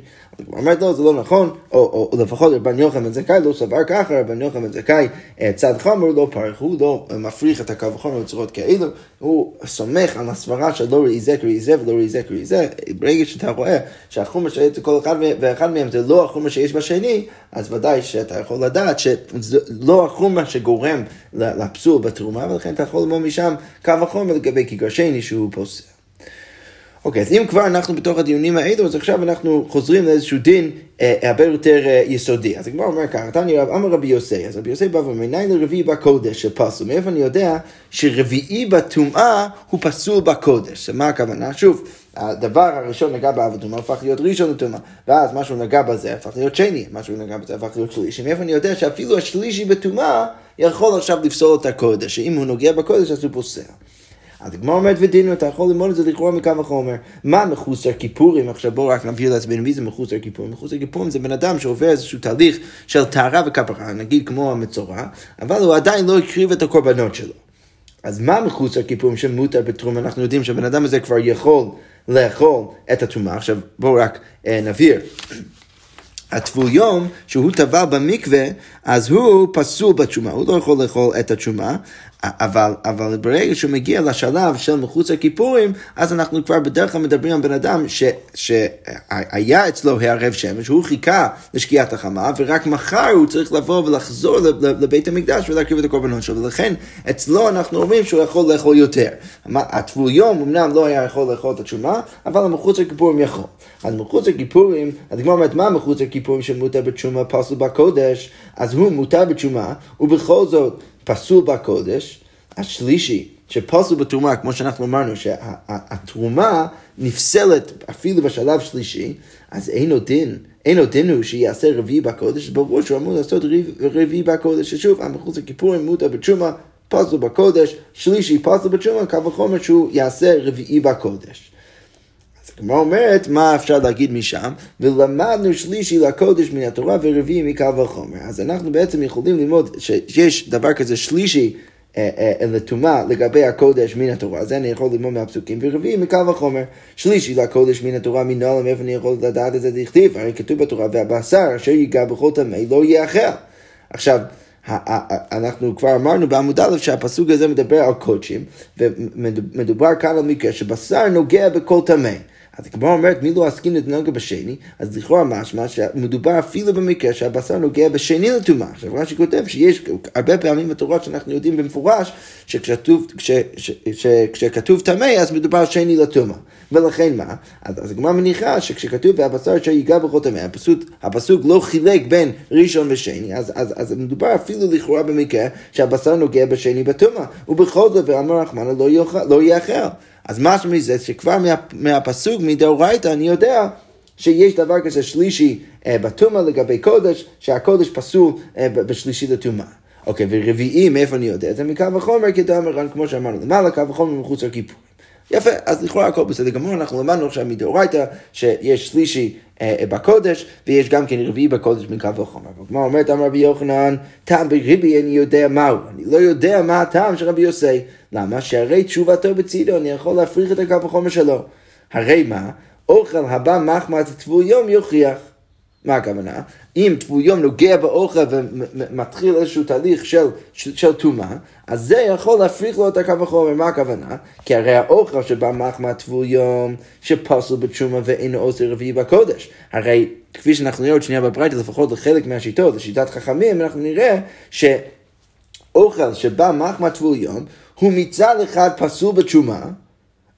אומרת לו, זה לא נכון, או, או, או לפחות רבן יוחנן בן זכאי לא סבר ככה, רבן יוחנן בן זכאי אה, צד חומר לא פרח, הוא לא מפריך את הקו החומר בצורות כאלו, הוא סומך על הסברה של לא ראי זה כראי זה ולא ראי זה כראי זה, ברגע שאתה רואה שהחומר שיש לכל אחד ואחד מהם זה לא החומר שיש בשני, אז ודאי שאתה יכול לדעת שזה לא החומר שגורם לפסול בתרומה, ולכן אתה יכול ללמוד משם קו החומר לגבי כיכר שני שהוא פוסל. אוקיי, אז אם כבר אנחנו בתוך הדיונים האלו, אז עכשיו אנחנו חוזרים לאיזשהו דין אה, הרבה יותר אה, יסודי. אז הגמרא אומר ככה, תני רב, אמר רבי יוסי, אז רבי יוסי בא ואומר, מניין לרביעי בקודש שפסול? מאיפה אני יודע שרביעי בטומאה הוא פסול בקודש? מה הכוונה? שוב, הדבר הראשון נגע באב הטומאה, הפך להיות ראשון לטומאה, ואז משהו נגע בזה, הפך להיות שני, משהו נגע בזה, הפך להיות שלישי. מאיפה אני יודע שאפילו השלישי בטומאה יכול עכשיו לפסול את הקודש, שאם הוא נוגע בקודש אז הוא פוסל. אז הגמרא אומרת ודינו, אתה יכול ללמוד את זה לכאורה מקו החומר. מה מחוסר כיפורים? עכשיו בואו רק נבהיר לעצמנו מי זה מחוסר כיפורים. מחוסר כיפורים זה בן אדם שעובר איזשהו תהליך של טהרה וכפרה, נגיד כמו המצורע, אבל הוא עדיין לא הקריב את הקורבנות שלו. אז מה מחוסר כיפורים שמותר בתרומה? אנחנו יודעים שהבן אדם הזה כבר יכול לאכול את התרומה. עכשיו בואו רק אה, נבהיר. הטבול יום, שהוא טבל במקווה, אז הוא פסול בתשומה, הוא לא יכול לאכול את התשומה, אבל, אבל ברגע שהוא מגיע לשלב של מחוץ לכיפורים, אז אנחנו כבר בדרך כלל מדברים על בן אדם ש, שהיה אצלו הערב שמש, הוא חיכה לשקיעת החמה, ורק מחר הוא צריך לבוא ולחזור לבית המקדש ולהקריב את הקורבנות שלו, ולכן אצלו אנחנו אומרים שהוא יכול לאכול יותר. הטבול יום אמנם לא היה יכול לאכול את התשומה, אבל מחוץ לכיפורים יכול. אז מחוץ לכיפורים, כמו אומרת, מה מחוץ לכיפורים שמותר בתשומה פסול בקודש? אז הוא מותר בתשומה, ובכל זאת פסול בקודש, השלישי, שפסול בתרומה, כמו שאנחנו אמרנו, שהתרומה נפסלת אפילו בשלב שלישי, אז אין עוד דין. אין עוד דין הוא שיעשה רביעי בקודש, ברור שהוא אמור לעשות רביעי בקודש, ששוב, המחוץ לכיפורים מותר בתשומה פסול בקודש, שלישי פסול בתשומה, קל וחומר שהוא יעשה רביעי בקודש. הגמרא אומרת, מה אפשר להגיד משם? ולמדנו שלישי לקודש מן התורה ורביעי מקל וחומר. אז אנחנו בעצם יכולים ללמוד שיש דבר כזה שלישי אה, אה, לטומאה לגבי הקודש מן התורה, זה אני יכול ללמוד מהפסוקים, ורביעי מקל וחומר, שלישי לקודש מן התורה מן העולם, איפה אני יכול לדעת את זה דכתיב, הרי כתוב בתורה, והבשר אשר ייגע בכל טמא לא יאכל. עכשיו, אנחנו כבר אמרנו בעמוד א' שהפסוק הזה מדבר על קודשים, ומדובר כאן על מקרה שבשר נוגע בכל טמא. אז הגמרא אומרת, מי לא עסקין לתנוגה בשני, אז לכאורה משמע שמדובר אפילו במקרה שהבשר נוגע בשני לטומאה. עכשיו רש"י כותב שיש הרבה פעמים בתורה שאנחנו יודעים במפורש, שכשכתוב טמא אז מדובר שני לטומאה. ולכן מה? אז, אז הגמרא מניחה שכשכתוב והבשר אשר ייגע בכל טמא, הפסוק, לא חילק בין ראשון ושני, אז, אז, אז מדובר אפילו לכאורה במקרה שהבשר נוגע בשני בטומאה. ובכל זאת, ואמר רחמנא לא, לא יאכל. אז משהו מזה שכבר מה, מהפסוק מדאורייתא אני יודע שיש דבר כזה שלישי אה, בטומאה לגבי קודש, שהקודש פסול אה, בשלישי לטומאה. אוקיי, ורביעי, מאיפה אני יודע? זה מקו כי אתה אומר, כמו שאמרנו, למעלה קו החומר מחוץ לכיפור. יפה, אז לכאורה הכל בסדר גמור, אנחנו למדנו עכשיו מדאורייתא שיש שלישי אה, בקודש, ויש גם כן רביעי בקודש מקו וחומר. כמו אומרת אמר רבי יוחנן, טעם בריבי אני יודע מהו, אני לא יודע מה הטעם של רבי יוסי. למה? שהרי תשובתו בצידו, אני יכול להפריך את הקו וחומר שלו. הרי מה? אוכל הבא מחמת טבול יום יוכיח. מה הכוונה? אם יום נוגע באוכל ומתחיל איזשהו תהליך של טומאה, אז זה יכול להפריך לו את הקו החומר, מה הכוונה? כי הרי האוכל שבא מחמא יום שפסול בתשומה ואינו עושה רביעי בקודש. הרי כפי שאנחנו נראה עוד שנייה בברייתא, לפחות לחלק מהשיטות, לשיטת חכמים, אנחנו נראה שאוכל שבא מחמא יום הוא מצד אחד פסול בתשומה,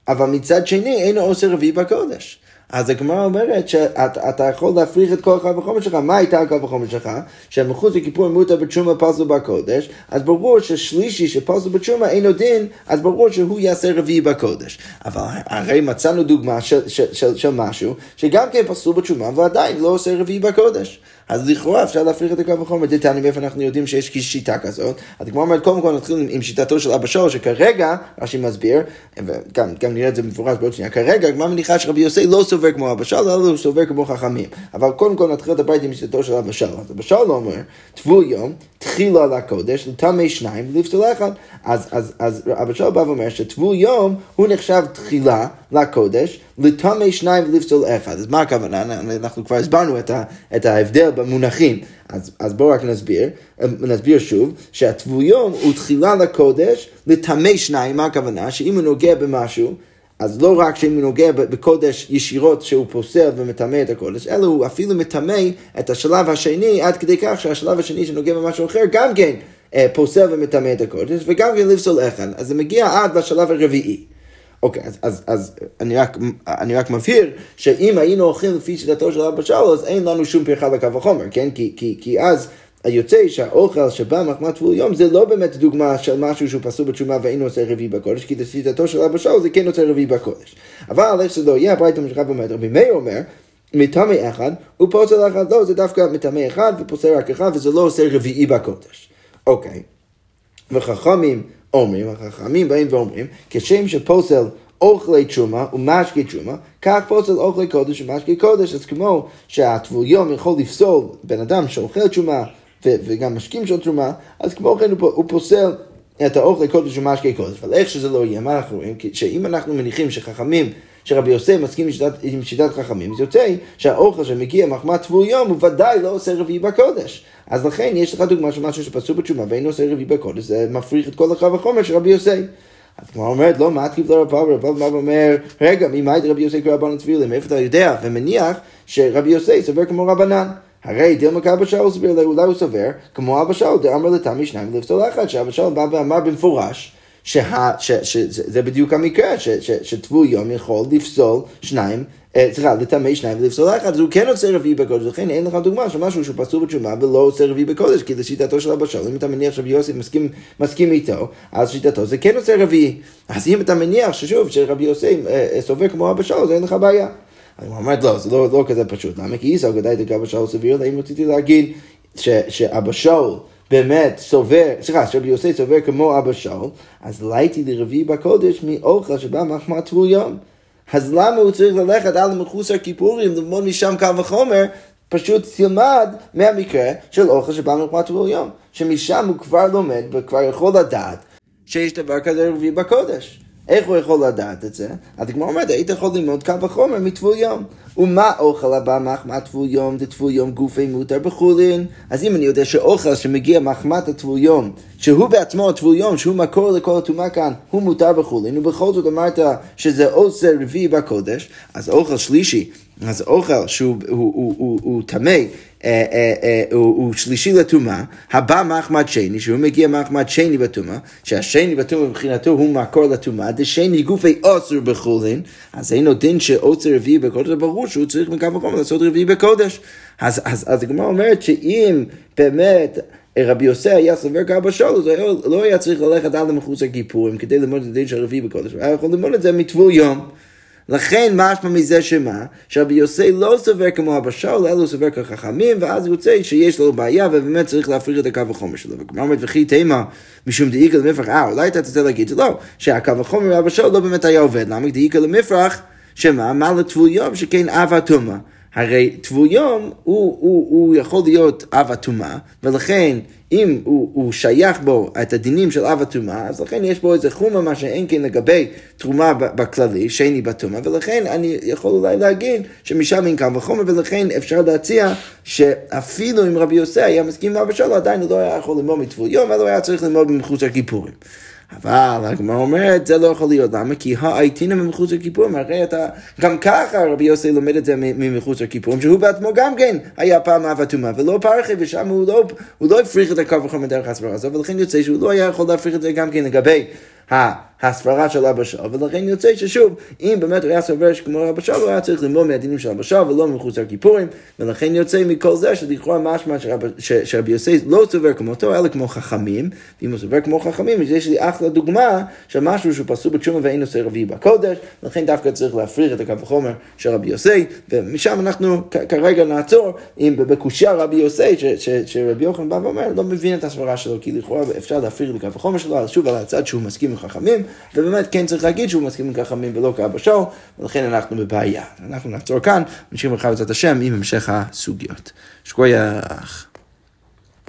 אבל מצד שני אינו עושה רביעי בקודש. אז הגמרא אומרת שאתה יכול להפריך את כל הקו וחומר שלך. מה הייתה הקו וחומר שלך? שמחוץ לכיפור מותר בתשומה פסול בקודש, אז ברור ששלישי שפסול בתשומה אינו דין, אז ברור שהוא יעשה רביעי בקודש. אבל הרי מצאנו דוגמה של, של, של, של משהו שגם כן פסול בתשומה ועדיין לא עושה רביעי בקודש. אז לכאורה אפשר להפריך את הקו החומר. דתני, מאיפה אנחנו יודעים שיש שיטה כזאת? אז כמו אומרת, קודם כל נתחיל עם, שיטתו של אבא שלו, שכרגע, רש"י מסביר, וגם גם נראה את זה במפורש בעוד שנייה, כרגע הגמרא מניחה שרבי יוסי לא סובר כמו אבא שלו, אלא הוא סובר כמו חכמים. אבל קודם כל נתחיל את הבית עם שיטתו של אבא שלו. אז אבא שלו אומר, טבול יום, תחילה לקודש, לטמא שניים ולפסול אחד. אז, אז, אז אבא שלו בא ואומר שטבול יום הוא נחשב תחילה לקודש, לטמא שניים ולפסול אחד. אז מה הכוונה? אנחנו כבר הסברנו את ההבדל במונחים. אז, אז בואו רק נסביר, נסביר שוב, שהטבול יום הוא תחילה לקודש, לטמא שניים, מה הכוונה? שאם הוא נוגע במשהו, אז לא רק שאם הוא נוגע בקודש ישירות שהוא פוסל ומטמא את הקודש, אלא הוא אפילו מטמא את השלב השני עד כדי כך שהשלב השני שנוגע במשהו אחר גם כן אה, פוסל ומטמא את הקודש וגם כן לפסול אחד. אז זה מגיע עד לשלב הרביעי. אוקיי, אז, אז, אז אני, רק, אני רק מבהיר שאם היינו הולכים לפי שיטתו של אבא שלו, אז אין לנו שום פרחה לקו החומר, כן? כי, כי, כי אז היוצא שהאוכל שבא מחמת טבול יום זה לא באמת דוגמה של משהו שהוא פסול בתשומה ואינו עושה רביעי בקודש, כי לשיטתו של אבא שלו זה כן עושה רביעי בקודש. אבל איך שלא יהיה, הברייתא משכה ואומרת, רבי מאיר אומר, מטמא אחד הוא פוסל אחד, לא, זה דווקא מטמא אחד ופוסל רק אחד וזה לא עושה רביעי בקודש. אוקיי. וחכמים אומרים, החכמים באים ואומרים, כשם שפוסל אוכלי תשומה ומשקי תשומה, כך פוסל אוכלי קודש ומשקי קודש. אז כמו שהטבול יום יכול לפסול בן אדם שאוכל תשומה וגם משקים של תרומה, אז כמו כן הוא פוסל את האוכל קודש ומשקי קודש. אבל איך שזה לא יהיה, מה אנחנו רואים? שאם אנחנו מניחים שחכמים, שרבי יוסי מסכים עם שיטת, עם שיטת חכמים, זה יוצא שהאוכל שמגיע מחמת טבול יום הוא ודאי לא עושה רביעי בקודש. אז לכן יש לך דוגמה של משהו שפסול בתרומה ואין עושה רביעי בקודש, זה מפריך את כל הקל וחומר של רבי יוסי. אז הגמרא אומרת, לא, מתקיף לה רב פפא? רב פפא אומר, רגע, ממאי רבי יוסי כרבנן סבירא ליה? מאיפה אתה יודע ומניח שרבי יוסי סובר כמו רבנן? הרי דילמא כאבא שאול סבירא ליה, אולי הוא סובר, כמו אבא שאול, דאמר לטמא שניים ולפסול אחד, שאבא שאול בא ואמר במפורש, שזה בדיוק המקרה, שטבול יום יכול לפסול שניים, אה, סליחה, לטמא שניים ולפסול אחד, אז הוא כן עושה רביעי בקודש, לכן אין לך דוגמה של משהו שהוא פסול בתשומה ולא עושה רביעי בקודש, כי לשיטתו של אבא שלום, אם אתה מניח שרבי מסכים, מסכים איתו, אז שיטתו זה כן עושה רביעי. אז אם אתה מניח ששוב, שרבי יוסי אה, אה, סובר כמו אבא שלום, אז אין לך בעיה. אני אומרת, לא, זה לא, לא כזה פשוט. למה? כי איסא גדאי דקה בשאול סביר, אם רציתי להגיד שאבא שאול באמת סובר, סליחה, שרבי יוסי סובר כמו אבא שאול, אז לייתי לרביעי בקודש מאוכל שבא טבול יום. אז למה הוא צריך ללכת על מחוסר כיפורים, ללמוד משם קל וחומר, פשוט תלמד מהמקרה של אוכל שבא טבול יום. שמשם הוא כבר לומד וכבר יכול לדעת שיש דבר כזה רביעי בקודש. איך הוא יכול לדעת את זה? אז הגמרא אומרת, היית יכול ללמוד קל וחומר מטבול יום. ומה אוכל הבא מחמת טבול יום, דטבול יום גופי מותר בחולין? אז אם אני יודע שאוכל שמגיע מחמת הטבול יום, שהוא בעצמו הטבול יום, שהוא מקור לכל הטומאה כאן, הוא מותר בחולין, ובכל זאת אמרת שזה עושה רביעי בקודש, אז אוכל שלישי, אז אוכל שהוא טמא, אה, אה, אה, הוא שלישי לטומאה, הבא מחמד שני, שהוא מגיע מחמד שני בטומאה, שהשני בטומאה מבחינתו הוא מקור לטומאה, דשני גופי עוצר בחולין, אז אין לו דין שעוצר רביעי בקודש, ברור שהוא צריך מקו מקום לעשות רביעי בקודש. אז, הגמרא אומרת שאם באמת רבי יוסי היה סובר כאבא אז לא היה צריך ללכת עד למחוץ הכיפורים כדי ללמוד את הדין של רביעי בקודש, היה יכול ללמוד את זה מטבול יום. לכן משמע מזה שמה? שרבי יוסי לא סובר כמו אבא שאול, אלא הוא סובר כחכמים, ואז יוצא שיש לו בעיה, ובאמת צריך להפריך את הקו החומר שלו. וכמו אומרת, וכי תימה משום דאיגה למפרח, אה, אולי אתה תצא להגיד, לא, שהקו החומר באבא שאול לא באמת היה עובד, למה דאיגה למפרח, שמה? מה לטבול יום שכן אב התומה. הרי טבול יום הוא, הוא, הוא יכול להיות אב הטומאה, ולכן אם הוא, הוא שייך בו את הדינים של אב הטומאה, אז לכן יש בו איזה חומה מה שאין כן לגבי תרומה בכללי, שני בטומאה, ולכן אני יכול אולי להגיד שמשם אין קו וחומר, ולכן אפשר להציע שאפילו אם רבי יוסי היה מסכים עם אבא שלו, עדיין הוא לא היה יכול ללמוד מטבול יום, אלא היה צריך ללמוד מחוץ לכיפורים. אבל הגמרא אומרת, זה לא יכול להיות, למה? כי האייטינה ממחוץ לכיפורים, הרי אתה, גם ככה רבי יוסי לומד את זה ממחוץ לכיפורים, שהוא בעצמו גם כן היה פעם אהבה טומאה, ולא פרחי, ושם הוא לא, הוא לא הפריך את הקו וחומר דרך הסברה הזו, ולכן יוצא שהוא לא היה יכול להפריך את זה גם כן לגבי הסברה של אבא שאול, ולכן יוצא ששוב, אם באמת הוא היה סובר שכמו אבא שאול, הוא היה צריך ללמוד מהדינים של אבא שאול ולא מחוץ לכיפורים, ולכן יוצא מכל זה שלכאורה משמע שרבי יוסי לא סובר כמותו, אלא כמו חכמים, ואם הוא סובר כמו חכמים, אז יש לי אחלה דוגמה של משהו שהוא פסול בתשומה ואין עושה רביעי בקודש, לכן דווקא צריך להפריך את הקו החומר של רבי יוסי, ומשם אנחנו כרגע נעצור. אם בקושייה רבי יוסי, שרבי יוחנן בא ואומר, לא מבין את הסברה שלו, כי לכאורה אפשר להפריך את הקו החומר שלו, שוב על הצד שהוא מסכים עם חכמים, ובאמת כן צריך להגיד שהוא מסכים עם חכמים ולא כאבא שאול, ולכן אנחנו בבעיה. אנחנו נעצור כאן, נמשיך לך בעזרת השם עם המשך הסוגיות. שקוייך.